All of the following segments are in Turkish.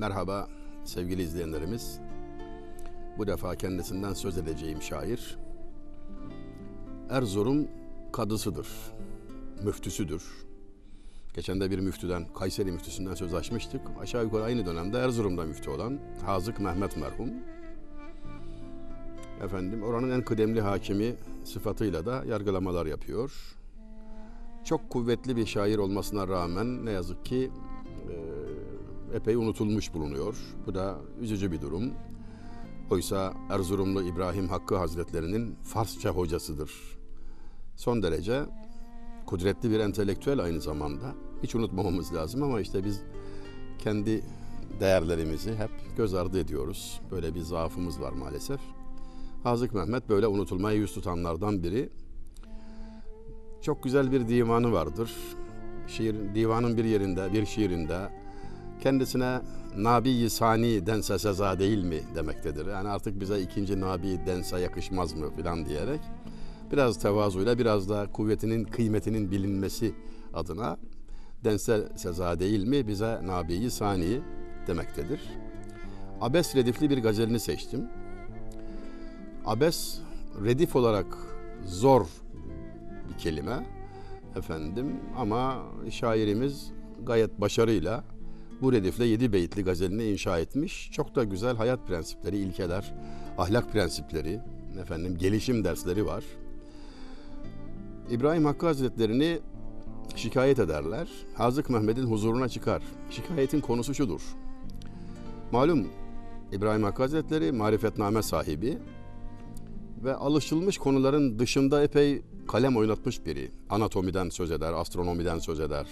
Merhaba sevgili izleyenlerimiz. Bu defa kendisinden söz edeceğim şair Erzurum kadısıdır, müftüsüdür. Geçen de bir müftüden, Kayseri müftüsünden söz açmıştık. Aşağı yukarı aynı dönemde Erzurum'da müftü olan Hazık Mehmet merhum. Efendim oranın en kıdemli hakimi sıfatıyla da yargılamalar yapıyor. Çok kuvvetli bir şair olmasına rağmen ne yazık ki e, epey unutulmuş bulunuyor. Bu da üzücü bir durum. Oysa Erzurumlu İbrahim Hakkı Hazretlerinin Farsça hocasıdır. Son derece kudretli bir entelektüel aynı zamanda. Hiç unutmamamız lazım ama işte biz kendi değerlerimizi hep göz ardı ediyoruz. Böyle bir zaafımız var maalesef. Hazık Mehmet böyle unutulmaya yüz tutanlardan biri. Çok güzel bir divanı vardır. Şiir, divanın bir yerinde, bir şiirinde kendisine Nabi-i Sani dense seza değil mi demektedir. Yani artık bize ikinci Nabi dense yakışmaz mı filan diyerek biraz tevazuyla biraz da kuvvetinin kıymetinin bilinmesi adına dense seza değil mi bize Nabi-i Sani demektedir. Abes redifli bir gazelini seçtim. Abes redif olarak zor bir kelime efendim ama şairimiz gayet başarıyla bu redifle yedi beyitli gazelini inşa etmiş. Çok da güzel hayat prensipleri, ilkeler, ahlak prensipleri, efendim gelişim dersleri var. İbrahim Hakkı Hazretlerini şikayet ederler. Hazık Mehmet'in huzuruna çıkar. Şikayetin konusu şudur. Malum İbrahim Hakkı Hazretleri marifetname sahibi ve alışılmış konuların dışında epey kalem oynatmış biri. Anatomiden söz eder, astronomiden söz eder,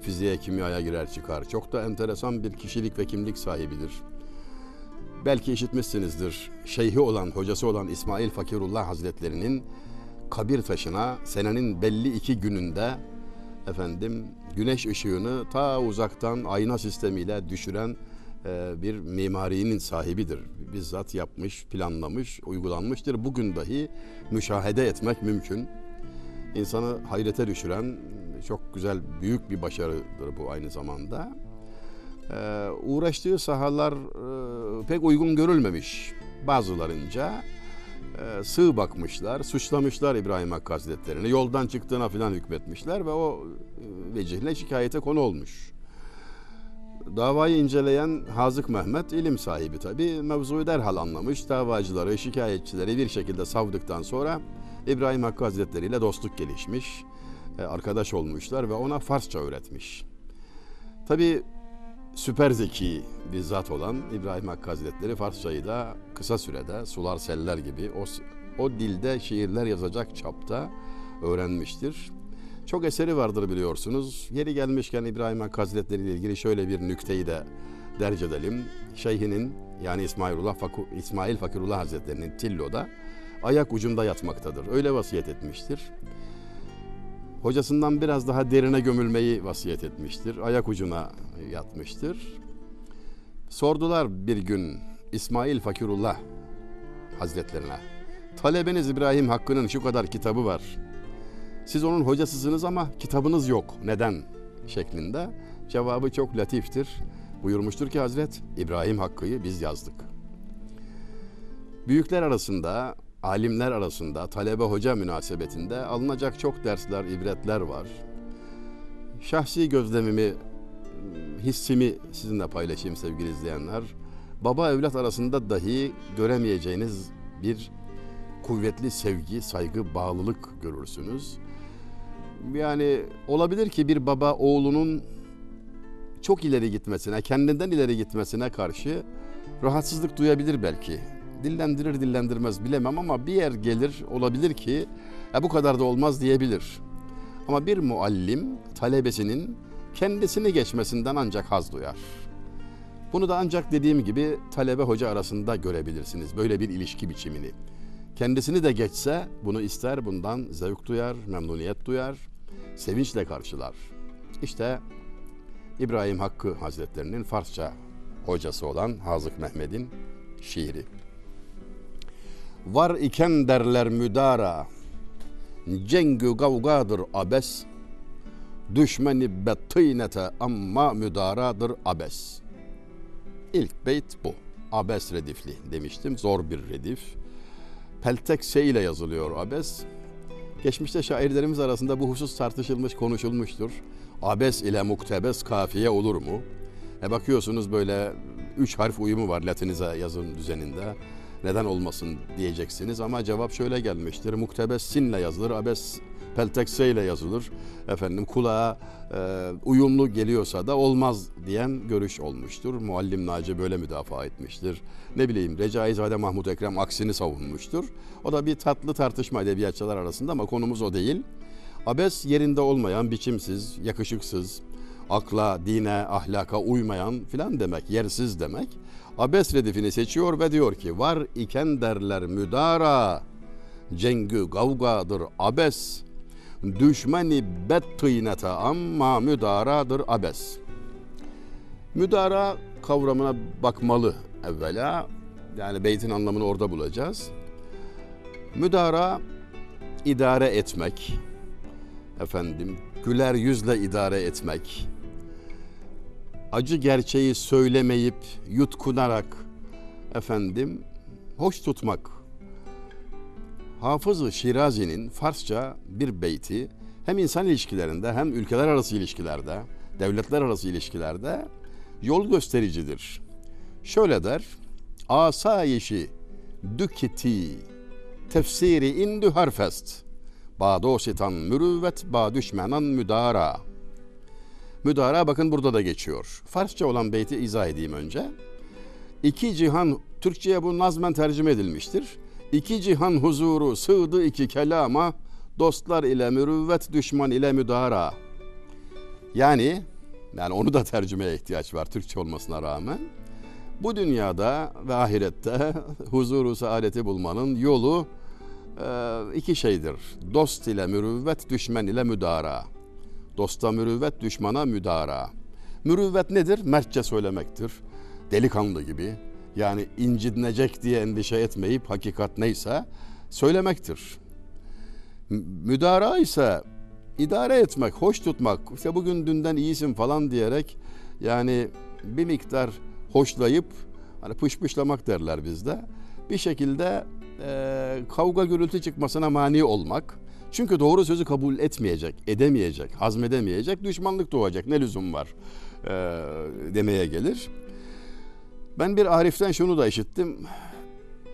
fiziğe, kimyaya girer çıkar. Çok da enteresan bir kişilik ve kimlik sahibidir. Belki işitmişsinizdir. Şeyhi olan, hocası olan İsmail Fakirullah Hazretlerinin kabir taşına senenin belli iki gününde efendim güneş ışığını ta uzaktan ayna sistemiyle düşüren e, bir mimarinin sahibidir. Bizzat yapmış, planlamış, uygulanmıştır. Bugün dahi müşahede etmek mümkün. İnsanı hayrete düşüren çok güzel, büyük bir başarıdır bu aynı zamanda. Ee, uğraştığı sahalar e, pek uygun görülmemiş bazılarınca. E, sığ bakmışlar, suçlamışlar İbrahim Hakkı Hazretleri'ni. Yoldan çıktığına falan hükmetmişler ve o e, vecihle şikayete konu olmuş. Davayı inceleyen Hazık Mehmet ilim sahibi tabi mevzuyu derhal anlamış. Davacıları, şikayetçileri bir şekilde savdıktan sonra İbrahim Hakkı Hazretleri ile dostluk gelişmiş. Arkadaş olmuşlar ve ona Farsça öğretmiş. Tabi süper zeki bir zat olan İbrahim Hakkı Hazretleri Farsçayı da kısa sürede sular seller gibi o, o dilde şiirler yazacak çapta öğrenmiştir. Çok eseri vardır biliyorsunuz. Yeri gelmişken İbrahim Hakkı Hazretleri ile ilgili şöyle bir nükteyi de derc edelim. Şeyhinin yani İsmailullah Faku, İsmail Fakirullah Hazretleri'nin Tillo'da ayak ucunda yatmaktadır. Öyle vasiyet etmiştir. Hocasından biraz daha derine gömülmeyi vasiyet etmiştir. Ayak ucuna yatmıştır. Sordular bir gün İsmail Fakirullah Hazretlerine. Talebeniz İbrahim Hakkı'nın şu kadar kitabı var. Siz onun hocasısınız ama kitabınız yok. Neden? şeklinde. Cevabı çok latiftir. Buyurmuştur ki Hazret İbrahim Hakkı'yı biz yazdık. Büyükler arasında, alimler arasında, talebe hoca münasebetinde alınacak çok dersler, ibretler var. Şahsi gözlemimi, hissimi sizinle paylaşayım sevgili izleyenler. Baba evlat arasında dahi göremeyeceğiniz bir kuvvetli sevgi, saygı, bağlılık görürsünüz. Yani olabilir ki bir baba oğlunun çok ileri gitmesine, kendinden ileri gitmesine karşı rahatsızlık duyabilir belki. Dillendirir dillendirmez bilemem ama bir yer gelir olabilir ki e, bu kadar da olmaz diyebilir. Ama bir muallim talebesinin kendisini geçmesinden ancak haz duyar. Bunu da ancak dediğim gibi talebe hoca arasında görebilirsiniz böyle bir ilişki biçimini. Kendisini de geçse bunu ister bundan zevk duyar, memnuniyet duyar, sevinçle karşılar. İşte İbrahim Hakkı Hazretlerinin Farsça hocası olan Hazık Mehmet'in şiiri. Var iken derler müdara, cengü kavgadır abes, düşmeni bettînete amma müdaradır abes. İlk beyt bu. Abes redifli demiştim. Zor bir redif. Peltek S ile yazılıyor abes. Geçmişte şairlerimiz arasında bu husus tartışılmış, konuşulmuştur. Abes ile muktebes kafiye olur mu? E bakıyorsunuz böyle üç harf uyumu var latinize yazım düzeninde. Neden olmasın diyeceksiniz ama cevap şöyle gelmiştir. Muktebes sinle yazılır, abes peltekse ile yazılır. Efendim kulağa e, uyumlu geliyorsa da olmaz diyen görüş olmuştur. Muallim Naci böyle müdafaa etmiştir. Ne bileyim Recaizade Mahmut Ekrem aksini savunmuştur. O da bir tatlı tartışma edebiyatçılar arasında ama konumuz o değil. Abes yerinde olmayan, biçimsiz, yakışıksız, akla, dine, ahlaka uymayan filan demek, yersiz demek. Abes redifini seçiyor ve diyor ki var iken derler müdara, cengü gavgadır abes, düşmeni bet tıynete amma müdaradır abes. Müdara kavramına bakmalı evvela. Yani beytin anlamını orada bulacağız. Müdara idare etmek, efendim güler yüzle idare etmek, acı gerçeği söylemeyip yutkunarak efendim hoş tutmak. Hafız-ı Şirazi'nin Farsça bir beyti hem insan ilişkilerinde hem ülkeler arası ilişkilerde, devletler arası ilişkilerde yol göstericidir. Şöyle der, asayişi düketi tefsiri indü harfest. Ba dositan mürüvvet, ba düşmenan müdara. Müdara bakın burada da geçiyor. Farsça olan beyti izah edeyim önce. İki cihan, Türkçe'ye bu nazmen tercüme edilmiştir. İki cihan huzuru sığdı iki kelama, dostlar ile mürüvvet, düşman ile müdara. Yani, yani onu da tercümeye ihtiyaç var Türkçe olmasına rağmen. Bu dünyada ve ahirette huzuru saadeti bulmanın yolu iki şeydir. Dost ile mürüvvet, düşman ile müdara. Dosta mürüvvet, düşmana müdara. Mürüvvet nedir? Mertçe söylemektir. Delikanlı gibi. Yani incitinecek diye endişe etmeyip hakikat neyse söylemektir. Müdara ise idare etmek, hoş tutmak. İşte bugün dünden iyisin falan diyerek yani bir miktar hoşlayıp hani pışpışlamak derler bizde. Bir şekilde e, kavga gürültü çıkmasına mani olmak. Çünkü doğru sözü kabul etmeyecek, edemeyecek, hazmedemeyecek, düşmanlık doğacak. Ne lüzum var e, demeye gelir. Ben bir Arif'ten şunu da işittim.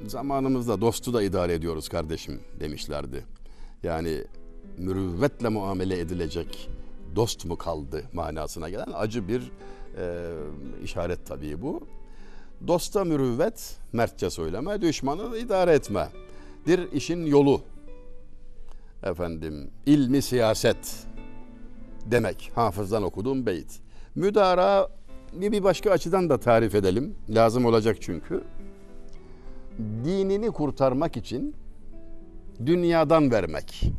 Zamanımızda dostu da idare ediyoruz kardeşim demişlerdi. Yani mürüvvetle muamele edilecek dost mu kaldı manasına gelen acı bir e, işaret tabii bu. Dosta mürüvvet, mertçe söyleme, düşmanı idare etme. Bir işin yolu. Efendim, ilmi siyaset demek. Hafızdan okuduğum beyt. Müdara bir, başka açıdan da tarif edelim. Lazım olacak çünkü. Dinini kurtarmak için dünyadan vermek.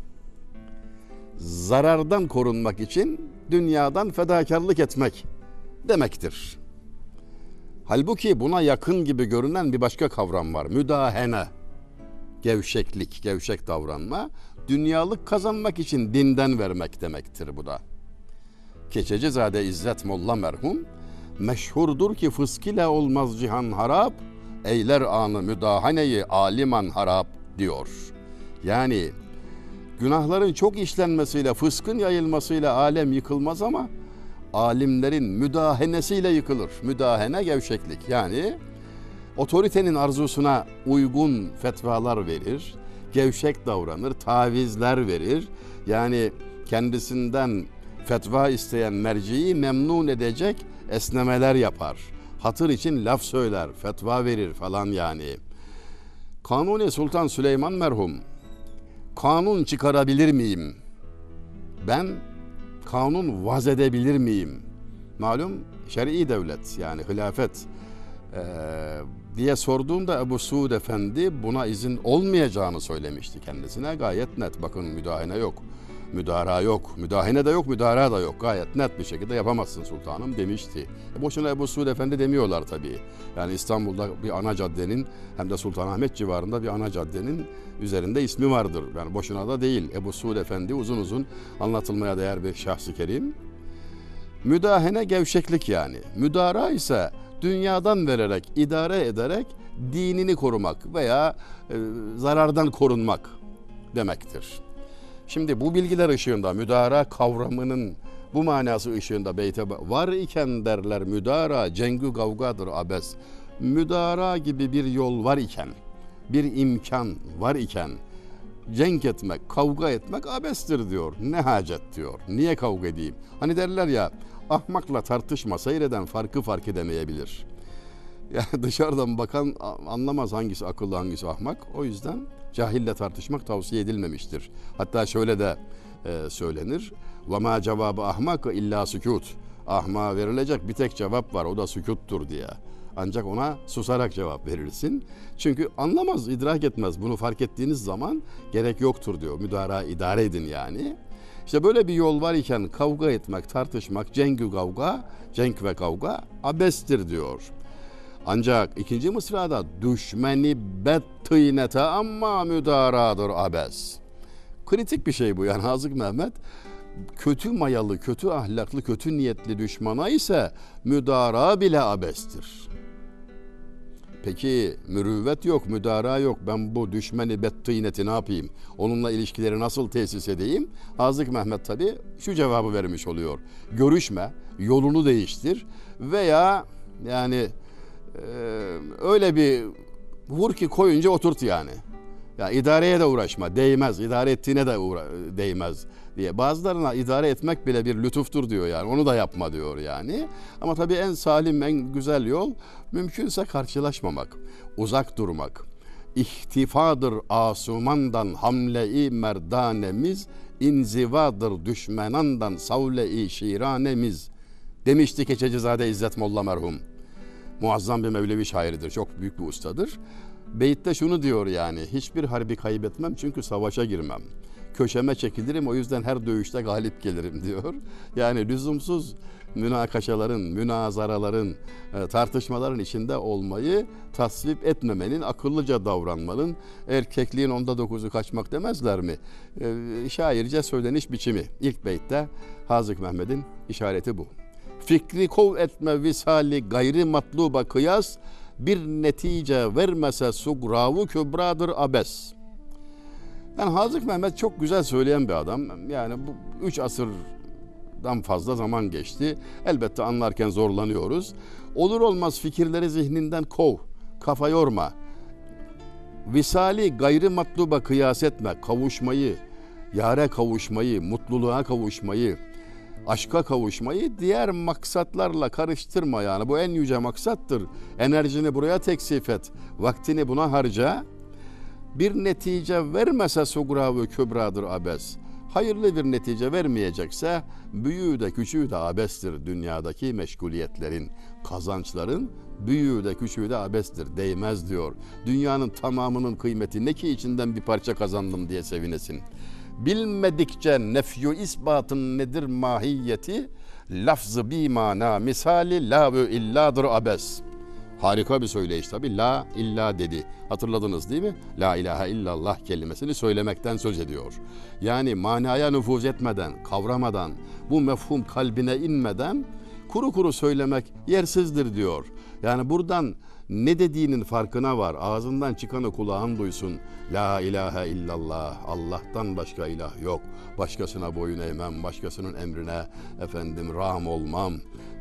Zarardan korunmak için dünyadan fedakarlık etmek demektir. Halbuki buna yakın gibi görünen bir başka kavram var. Müdahene. Gevşeklik, gevşek davranma. Dünyalık kazanmak için dinden vermek demektir bu da. Keçecizade İzzet Molla merhum meşhurdur ki fısk ile olmaz cihan harap eyler anı müdahaneyi aliman harap diyor. Yani günahların çok işlenmesiyle fıskın yayılmasıyla alem yıkılmaz ama alimlerin müdahenesiyle yıkılır. Müdahene gevşeklik yani otoritenin arzusuna uygun fetvalar verir, gevşek davranır, tavizler verir. Yani kendisinden fetva isteyen merciyi memnun edecek esnemeler yapar. Hatır için laf söyler, fetva verir falan yani. Kanuni Sultan Süleyman merhum kanun çıkarabilir miyim? Ben kanun vaz edebilir miyim? Malum şer'i devlet yani hilafet ee, diye sorduğunda Ebu Suud Efendi buna izin olmayacağını söylemişti kendisine. Gayet net bakın müdahale yok. Müdara yok, müdahine de yok, müdara da yok. Gayet net bir şekilde yapamazsın sultanım demişti. E boşuna Ebu Suud Efendi demiyorlar tabii. Yani İstanbul'da bir ana caddenin hem de Sultanahmet civarında bir ana caddenin üzerinde ismi vardır. Yani boşuna da değil. Ebu Suud Efendi uzun uzun anlatılmaya değer bir şahsı kerim. Müdahene gevşeklik yani. Müdara ise dünyadan vererek, idare ederek dinini korumak veya e, zarardan korunmak demektir. Şimdi bu bilgiler ışığında müdara kavramının bu manası ışığında beyte var iken derler müdara cengü kavgadır abes. Müdara gibi bir yol var iken, bir imkan var iken cenk etmek, kavga etmek abestir diyor. Ne hacet diyor. Niye kavga edeyim? Hani derler ya ahmakla tartışma seyreden farkı fark edemeyebilir. Yani dışarıdan bakan anlamaz hangisi akıllı hangisi ahmak. O yüzden cahille tartışmak tavsiye edilmemiştir. Hatta şöyle de e, söylenir. Ve cevabı ahmak illa sükut. Ahma verilecek bir tek cevap var o da sükuttur diye. Ancak ona susarak cevap verirsin. Çünkü anlamaz, idrak etmez. Bunu fark ettiğiniz zaman gerek yoktur diyor. Müdara idare edin yani. İşte böyle bir yol var iken kavga etmek, tartışmak, cengü kavga, cenk ve kavga abestir diyor. Ancak ikinci mısrada düşmeni bet tıynete ama müdaradır abes. Kritik bir şey bu yani Hazık Mehmet kötü mayalı, kötü ahlaklı, kötü niyetli düşmana ise müdara bile abestir. Peki mürüvvet yok, müdara yok. Ben bu düşmeni bettineti ne yapayım? Onunla ilişkileri nasıl tesis edeyim? Hazık Mehmet tabi şu cevabı vermiş oluyor. Görüşme, yolunu değiştir veya yani e, öyle bir vur ki koyunca oturt yani. Ya idareye de uğraşma, değmez. İdare ettiğine de uğra değmez diye. Bazılarına idare etmek bile bir lütuftur diyor yani. Onu da yapma diyor yani. Ama tabii en salim, en güzel yol mümkünse karşılaşmamak, uzak durmak. İhtifadır asumandan hamle-i merdanemiz, inzivadır düşmenandan savle-i şiranemiz. Demişti Keçecizade İzzet Molla merhum. Muazzam bir Mevlevi şairidir, çok büyük bir ustadır. Beyit'te şunu diyor yani, hiçbir harbi kaybetmem çünkü savaşa girmem köşeme çekilirim o yüzden her dövüşte galip gelirim diyor. Yani lüzumsuz münakaşaların, münazaraların, e, tartışmaların içinde olmayı tasvip etmemenin, akıllıca davranmanın, erkekliğin onda dokuzu kaçmak demezler mi? E, şairce söyleniş biçimi. İlk beytte Hazık Mehmet'in işareti bu. Fikri kov etme visali gayri matluba kıyas, bir netice vermese sugravu kübradır abes.'' Yani Hazık Mehmet çok güzel söyleyen bir adam. Yani bu üç asırdan fazla zaman geçti. Elbette anlarken zorlanıyoruz. Olur olmaz fikirleri zihninden kov, kafa yorma. Visali gayrı matluba kıyas etme, kavuşmayı, yare kavuşmayı, mutluluğa kavuşmayı, aşka kavuşmayı diğer maksatlarla karıştırma yani. Bu en yüce maksattır. Enerjini buraya teksif et, vaktini buna harca bir netice vermese sugra ve kübradır abes. Hayırlı bir netice vermeyecekse büyüğü de küçüğü de abestir dünyadaki meşguliyetlerin, kazançların büyüğü de küçüğü de abestir değmez diyor. Dünyanın tamamının kıymeti ne ki içinden bir parça kazandım diye sevinesin. Bilmedikçe nefyu isbatın nedir mahiyeti, lafzı bi mana misali la ve illadır abes.'' Harika bir söyleyiş tabi. La illa dedi. Hatırladınız değil mi? La ilahe illallah kelimesini söylemekten söz ediyor. Yani manaya nüfuz etmeden, kavramadan, bu mefhum kalbine inmeden kuru kuru söylemek yersizdir diyor. Yani buradan ne dediğinin farkına var. Ağzından çıkanı kulağın duysun. La ilahe illallah. Allah'tan başka ilah yok. Başkasına boyun eğmem, başkasının emrine efendim ram olmam.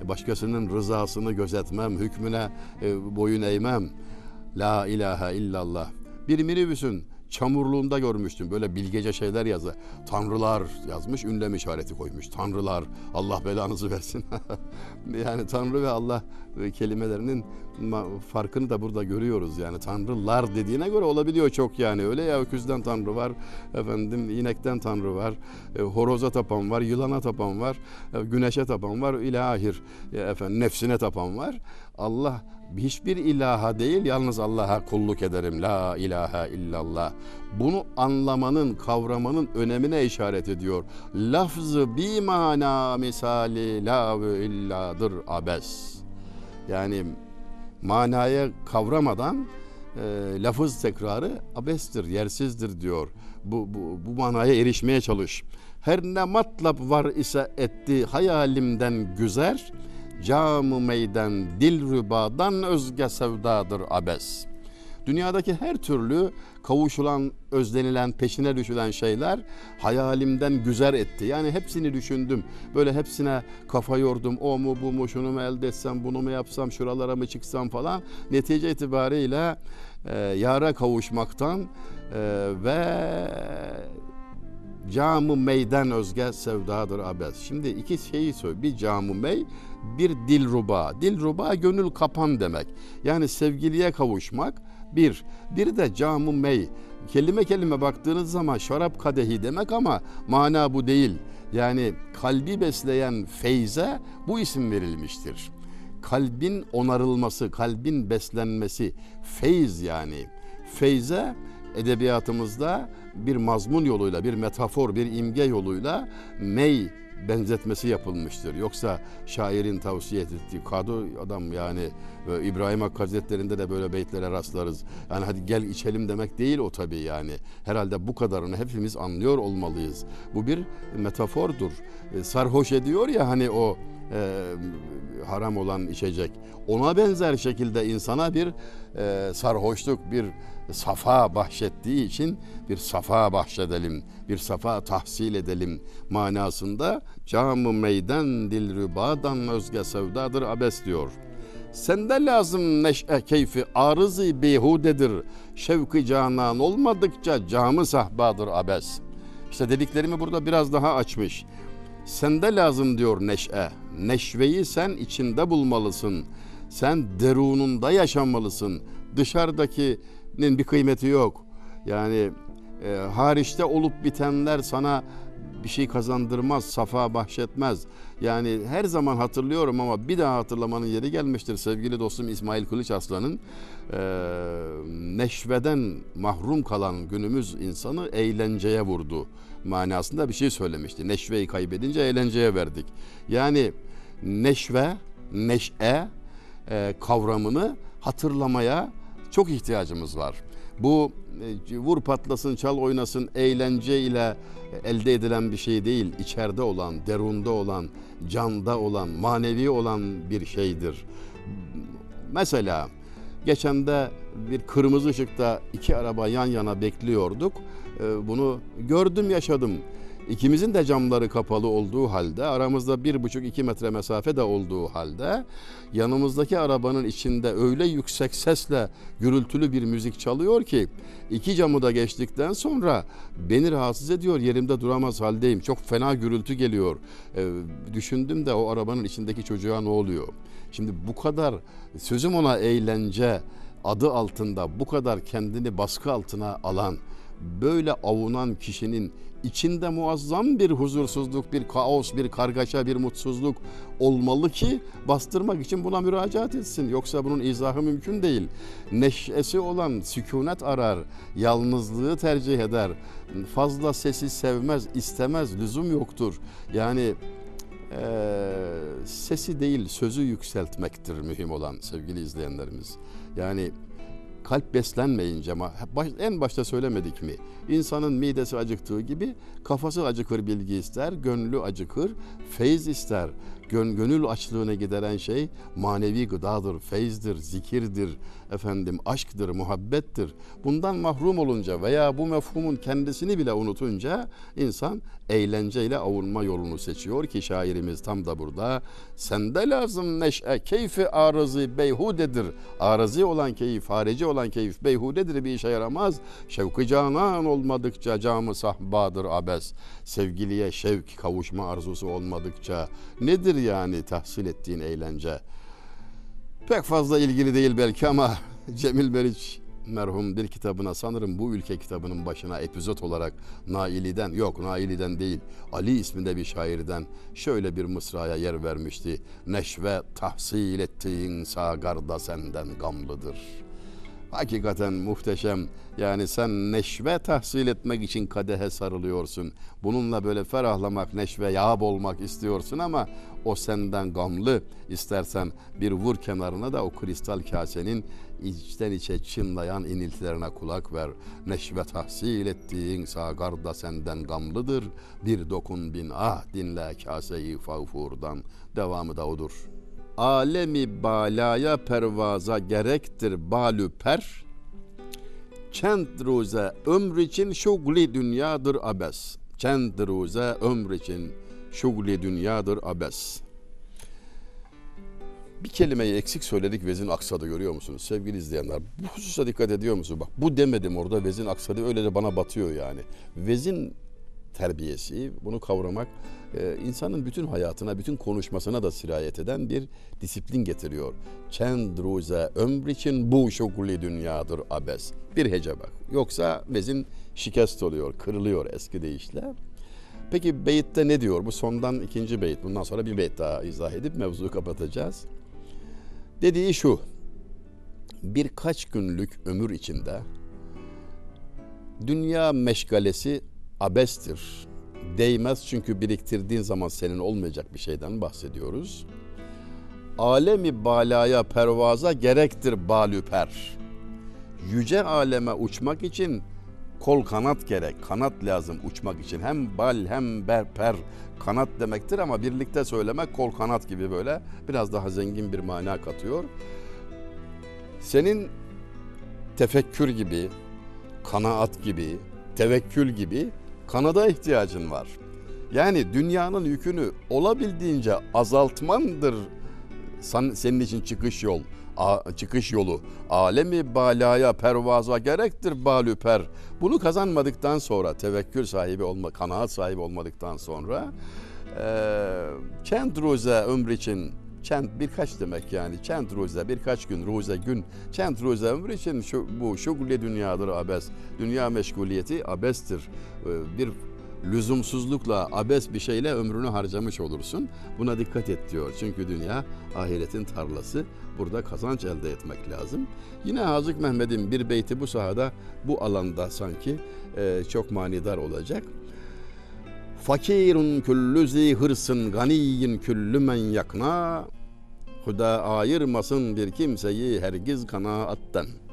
Başkasının rızasını gözetmem, hükmüne e, boyun eğmem. La ilahe illallah. Bir minibüsün çamurluğunda görmüştüm. Böyle bilgece şeyler yazı. Tanrılar yazmış, ünlem işareti koymuş. Tanrılar, Allah belanızı versin. yani Tanrı ve Allah kelimelerinin farkını da burada görüyoruz. Yani Tanrılar dediğine göre olabiliyor çok yani. Öyle ya öküzden Tanrı var, efendim inekten Tanrı var, e, horoza tapan var, yılana tapan var, e, güneşe tapan var, ilahir e, efendim nefsine tapan var. Allah hiçbir ilaha değil yalnız Allah'a kulluk ederim. La ilahe illallah. Bunu anlamanın, kavramanın önemine işaret ediyor. Lafzı bir mana misali la ve illadır abes. Yani manaya kavramadan e, lafız tekrarı abestir, yersizdir diyor. Bu, bu, bu manaya erişmeye çalış. Her ne matlap var ise etti hayalimden güzel, Camı meyden dil rübadan özge sevdadır abes. Dünyadaki her türlü kavuşulan, özlenilen, peşine düşülen şeyler hayalimden güzel etti. Yani hepsini düşündüm. Böyle hepsine kafa yordum. O mu bu mu şunu mu elde etsem, bunu mu yapsam, şuralara mı çıksam falan. Netice itibariyle e, yara kavuşmaktan e, ve camı meyden özge sevdadır abes. Şimdi iki şeyi söyle. Bir camı mey, bir dilruba. Dilruba gönül kapan demek. Yani sevgiliye kavuşmak bir. Bir de camı mey. Kelime kelime baktığınız zaman şarap kadehi demek ama mana bu değil. Yani kalbi besleyen feyze bu isim verilmiştir. Kalbin onarılması, kalbin beslenmesi, feyz yani. Feyze edebiyatımızda bir mazmun yoluyla, bir metafor, bir imge yoluyla mey benzetmesi yapılmıştır. Yoksa şairin tavsiye ettiği kadı adam yani İbrahim Hakkı Hazretleri'nde de böyle beytlere rastlarız. Yani hadi gel içelim demek değil o tabii yani. Herhalde bu kadarını hepimiz anlıyor olmalıyız. Bu bir metafordur. E, sarhoş ediyor ya hani o e, haram olan içecek. Ona benzer şekilde insana bir e, sarhoşluk, bir safa bahşettiği için bir safa bahşedelim, bir safa tahsil edelim manasında camı meydan dilrübadan özge sevdadır abes diyor. Sende lazım neşe keyfi arızı behudedir. Şevki canan olmadıkça camı sahbadır abes. İşte dediklerimi burada biraz daha açmış. Sende lazım diyor neşe. Neşveyi sen içinde bulmalısın. Sen derununda yaşamalısın. Dışarıdakinin bir kıymeti yok. Yani e, hariçte olup bitenler sana bir şey kazandırmaz, safa bahşetmez. Yani her zaman hatırlıyorum ama bir daha hatırlamanın yeri gelmiştir sevgili dostum İsmail Kılıç Aslan'ın e, neşveden mahrum kalan günümüz insanı eğlenceye vurdu manasında bir şey söylemişti. Neşveyi kaybedince eğlenceye verdik. Yani neşve, neşe e, kavramını hatırlamaya çok ihtiyacımız var. Bu e, vur patlasın, çal oynasın eğlence ile elde edilen bir şey değil. İçeride olan, derunda olan, canda olan, manevi olan bir şeydir. Mesela geçen de bir kırmızı ışıkta iki araba yan yana bekliyorduk. E, bunu gördüm, yaşadım. İkimizin de camları kapalı olduğu halde aramızda bir buçuk iki metre mesafe de olduğu halde yanımızdaki arabanın içinde öyle yüksek sesle gürültülü bir müzik çalıyor ki iki camı da geçtikten sonra beni rahatsız ediyor yerimde duramaz haldeyim. Çok fena gürültü geliyor. Ee, düşündüm de o arabanın içindeki çocuğa ne oluyor? Şimdi bu kadar sözüm ona eğlence adı altında bu kadar kendini baskı altına alan böyle avunan kişinin içinde muazzam bir huzursuzluk, bir kaos, bir kargaşa, bir mutsuzluk olmalı ki bastırmak için buna müracaat etsin. Yoksa bunun izahı mümkün değil. Neşesi olan sükunet arar, yalnızlığı tercih eder. Fazla sesi sevmez, istemez, lüzum yoktur. Yani e, sesi değil sözü yükseltmektir mühim olan sevgili izleyenlerimiz. Yani kalp beslenmeyince en başta söylemedik mi? İnsanın midesi acıktığı gibi kafası acıkır bilgi ister, gönlü acıkır, feyz ister. Gön, gönül açlığını gideren şey manevi gıdadır, feyzdir, zikirdir, efendim aşktır, muhabbettir. Bundan mahrum olunca veya bu mefhumun kendisini bile unutunca insan eğlenceyle avunma yolunu seçiyor ki şairimiz tam da burada. Sende lazım neşe, keyfi arızı beyhudedir. Arızı olan keyif, harici olan keyif beyhudedir bir işe yaramaz. Şevki canan olmadıkça camı sahbadır abes. Sevgiliye şevk kavuşma arzusu olmadıkça nedir yani tahsil ettiğin eğlence? Pek fazla ilgili değil belki ama Cemil Meriç merhum bir kitabına sanırım bu ülke kitabının başına epizot olarak Naili'den yok Naili'den değil Ali isminde bir şairden şöyle bir mısraya yer vermişti. Neşve tahsil ettiğin sagarda senden gamlıdır.'' Hakikaten muhteşem. Yani sen neşve tahsil etmek için kadehe sarılıyorsun. Bununla böyle ferahlamak, neşve yağ olmak istiyorsun ama o senden gamlı. İstersen bir vur kenarına da o kristal kasenin içten içe çınlayan iniltilerine kulak ver. Neşve tahsil ettiğin sagar da senden gamlıdır. Bir dokun bin ah dinle kaseyi fağfurdan. Devamı da odur. Alemi balaya pervaza gerektir balü per. Çend ruze ömr için şugli dünyadır abes. Çend ruze ömr için şugli dünyadır abes. Bir kelimeyi eksik söyledik vezin aksadı görüyor musunuz sevgili izleyenler? Bu hususa dikkat ediyor musunuz? Bak bu demedim orada vezin aksadı öyle de bana batıyor yani. Vezin terbiyesi, bunu kavramak e, insanın bütün hayatına, bütün konuşmasına da sirayet eden bir disiplin getiriyor. Çend ruze ömr için bu şokuli dünyadır abes. Bir hece bak. Yoksa vezin şikest oluyor, kırılıyor eski deyişle. Peki beyitte ne diyor? Bu sondan ikinci beyit. Bundan sonra bir beyit daha izah edip mevzuyu kapatacağız. Dediği şu. Birkaç günlük ömür içinde dünya meşgalesi abestir. Değmez çünkü biriktirdiğin zaman senin olmayacak bir şeyden bahsediyoruz. Alemi balaya pervaza gerektir balüper. Yüce aleme uçmak için kol kanat gerek. Kanat lazım uçmak için. Hem bal hem berper kanat demektir ama birlikte söylemek kol kanat gibi böyle biraz daha zengin bir mana katıyor. Senin tefekkür gibi, kanaat gibi, tevekkül gibi kanada ihtiyacın var. Yani dünyanın yükünü olabildiğince azaltmandır senin için çıkış yol çıkış yolu. Alemi balaya pervaza gerektir balüper. Bunu kazanmadıktan sonra tevekkül sahibi olma, kanaat sahibi olmadıktan sonra e, çent ruze ömür için çent birkaç demek yani çent ruze birkaç gün ruze gün çent ruze ömür için şu, bu şugule dünyadır abes. Dünya meşguliyeti abestir. E, bir lüzumsuzlukla, abes bir şeyle ömrünü harcamış olursun. Buna dikkat et diyor. Çünkü dünya ahiretin tarlası. Burada kazanç elde etmek lazım. Yine Hazık Mehmet'in bir beyti bu sahada, bu alanda sanki e, çok manidar olacak. Fakirun küllü zi hırsın ganiyin küllü men yakna. Huda ayırmasın bir kimseyi hergiz kanaatten.''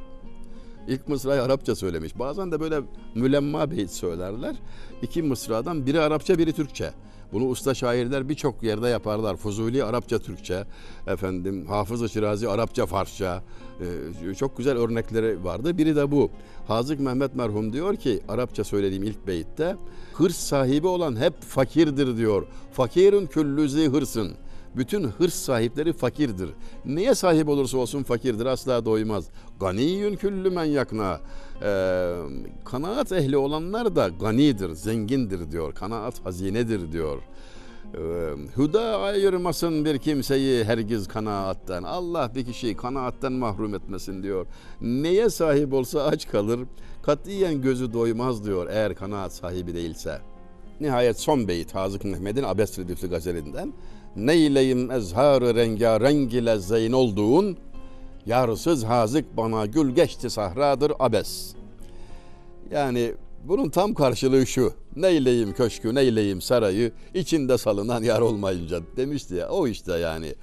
İlk mısrayı Arapça söylemiş. Bazen de böyle mülemma beyt söylerler. İki mısradan biri Arapça biri Türkçe. Bunu usta şairler birçok yerde yaparlar. Fuzuli Arapça Türkçe, efendim Hafız-ı Şirazi Arapça Farsça. Ee, çok güzel örnekleri vardı. Biri de bu. Hazık Mehmet merhum diyor ki Arapça söylediğim ilk beyitte hırs sahibi olan hep fakirdir diyor. Fakirun küllüzi hırsın. Bütün hırs sahipleri fakirdir. Neye sahip olursa olsun fakirdir asla doymaz. Ganiyün küllü men yakna. Ee, kanaat ehli olanlar da ganidir, zengindir diyor. Kanaat hazinedir diyor. Huda ayırmasın bir kimseyi hergiz kanaatten. Allah bir kişiyi kanaatten mahrum etmesin diyor. Neye sahip olsa aç kalır. Katiyen gözü doymaz diyor eğer kanaat sahibi değilse. Nihayet son beyit Hazık Mehmet'in Abes Redifli gazelinden neyleyim ezharı rengarenk ile zeyn olduğun, yarsız hazık bana gül geçti sahradır abes. Yani bunun tam karşılığı şu. Neyleyim köşkü, neyleyim sarayı, içinde salınan yar olmayınca demişti ya. O işte yani.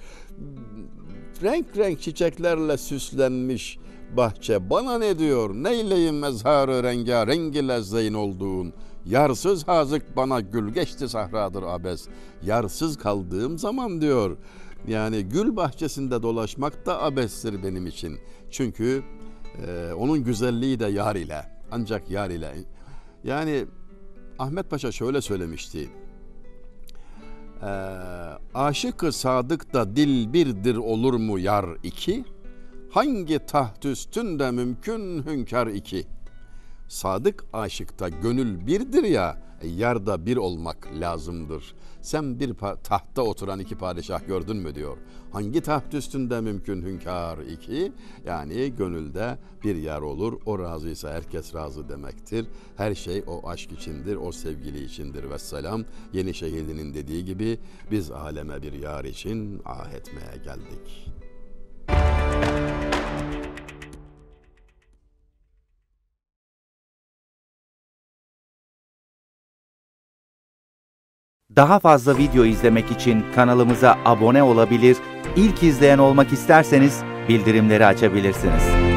Renk renk çiçeklerle süslenmiş bahçe bana ne diyor? Neyleyim mezharı rengarenk ile zeyn olduğun, Yarsız hazık bana gül geçti sahradır abes. Yarsız kaldığım zaman diyor. Yani gül bahçesinde dolaşmak da abestir benim için. Çünkü e, onun güzelliği de yar ile. Ancak yar ile. Yani Ahmet Paşa şöyle söylemişti. E, aşık sadık da dil birdir olur mu yar iki? Hangi taht üstünde mümkün hünkar iki?'' Sadık aşıkta gönül birdir ya, yarda bir olmak lazımdır. Sen bir tahtta oturan iki padişah gördün mü diyor. Hangi taht üstünde mümkün hünkâr iki? Yani gönülde bir yer olur. O razıysa herkes razı demektir. Her şey o aşk içindir, o sevgili içindir. Vesselam Yeni Şehirli'nin dediği gibi biz aleme bir yar için ah etmeye geldik. Daha fazla video izlemek için kanalımıza abone olabilir, ilk izleyen olmak isterseniz bildirimleri açabilirsiniz.